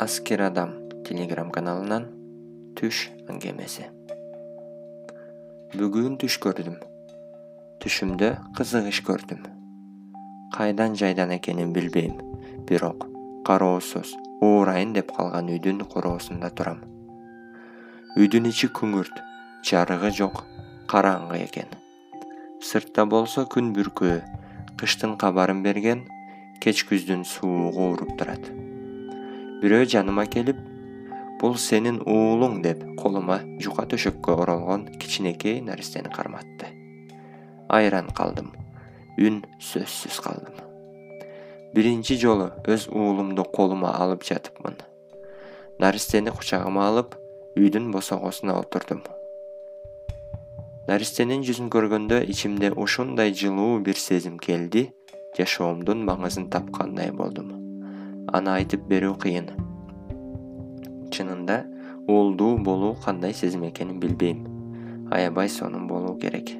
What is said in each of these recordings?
аскер адам телеграм каналынан түш аңгемеси. Бүгүн түш көрдүм. Түшүмдө кызык иш көрдүм. Кайдан жайдан экенин билбейм бирок кароосуз уурайын деп калган үйдүн короосунда турам. Үйдүн ичи күңүрт жарыгы жок караңгы экен. Сыртта болсо күн бүркөө кыштын кабарын берген кеч күздүн суугу уруп турат бирөө жаныма келип бул сенин уулуң деп колума жука төшөккө оролгон кичинекей наристени карматты. Айран калдым үн сөзсүз калдым. Биринчи жолу өз уулумду колума алып жатыпмын. Наристени кучагыма алып үйдүн босогосуна отурдум. Наристенин жүзүн көргөндө ичимде ушундай жылуу бир сезим келди жашоомдун маңызын тапкандай болдум аны айтып берүү кыйын. Чынында уулдуу болуу кандай сезим экенин билбейм. Аябай сонун болуу керек.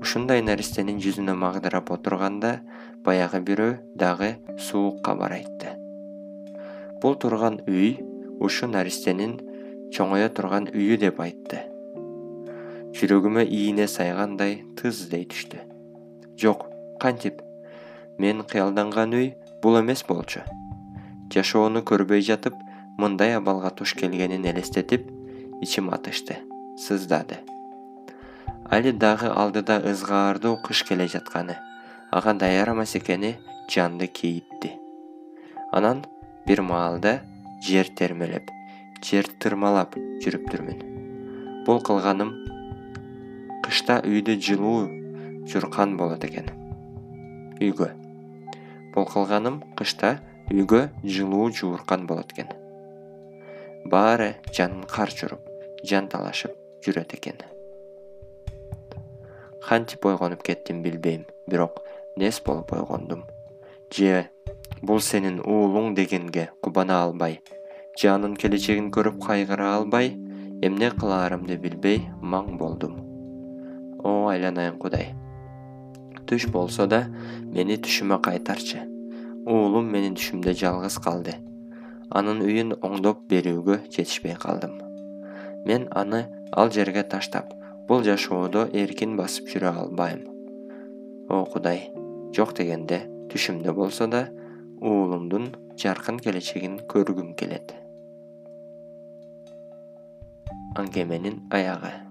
Ушундай наристенин жүзүнө магдырап отурганда баягы бирөө дагы суук кабар айтты бул турган үй ушу наристенин чоңое турган үйү деп айтты. Жүрөгүмө ийине сайгандай тыздей түштү. Жок кантип? Мен кыялданган үй бул эмес болчу. Жашоону көрбөй жатып мындай абалга туш келгенин элестетип ичим атышты сыздады. Али дагы алдыда ызгаардуу кыш келе жатканы ага даяр эмес экени жанды кейитти анан бир маалда жер термелеп жер тырмалап жүрүптүрмүн бул кылганым кышта үйдү жылуу журкан болот экен. Үйгө бул кылганым кышта үйгө жылуу жууркан болот экен. Баары жанын карч уруп жанталашып жүрөт экен. Кантип ойгонуп кеттим билбейм. Бирок нес болуп ойгондум? Же бул сенин уулуң дегенге кубана албай же анын келечегин көрүп кайгыра албай эмне кылаарымды билбей маң болдум. О айланайын кудай түш болсо да мени түшүмө кайтарчы. Уулум менин түшүмдө жалгыз калды. Анын үйүн оңдоп берүүгө жетишпей калдым. Мен аны ал жерге таштап бул жашоодо эркин басып жүрө албайм. О кудай жок дегенде түшүмдө болсо да уулумдун жаркын келечегин көргүм келет. Аңгеменин аягы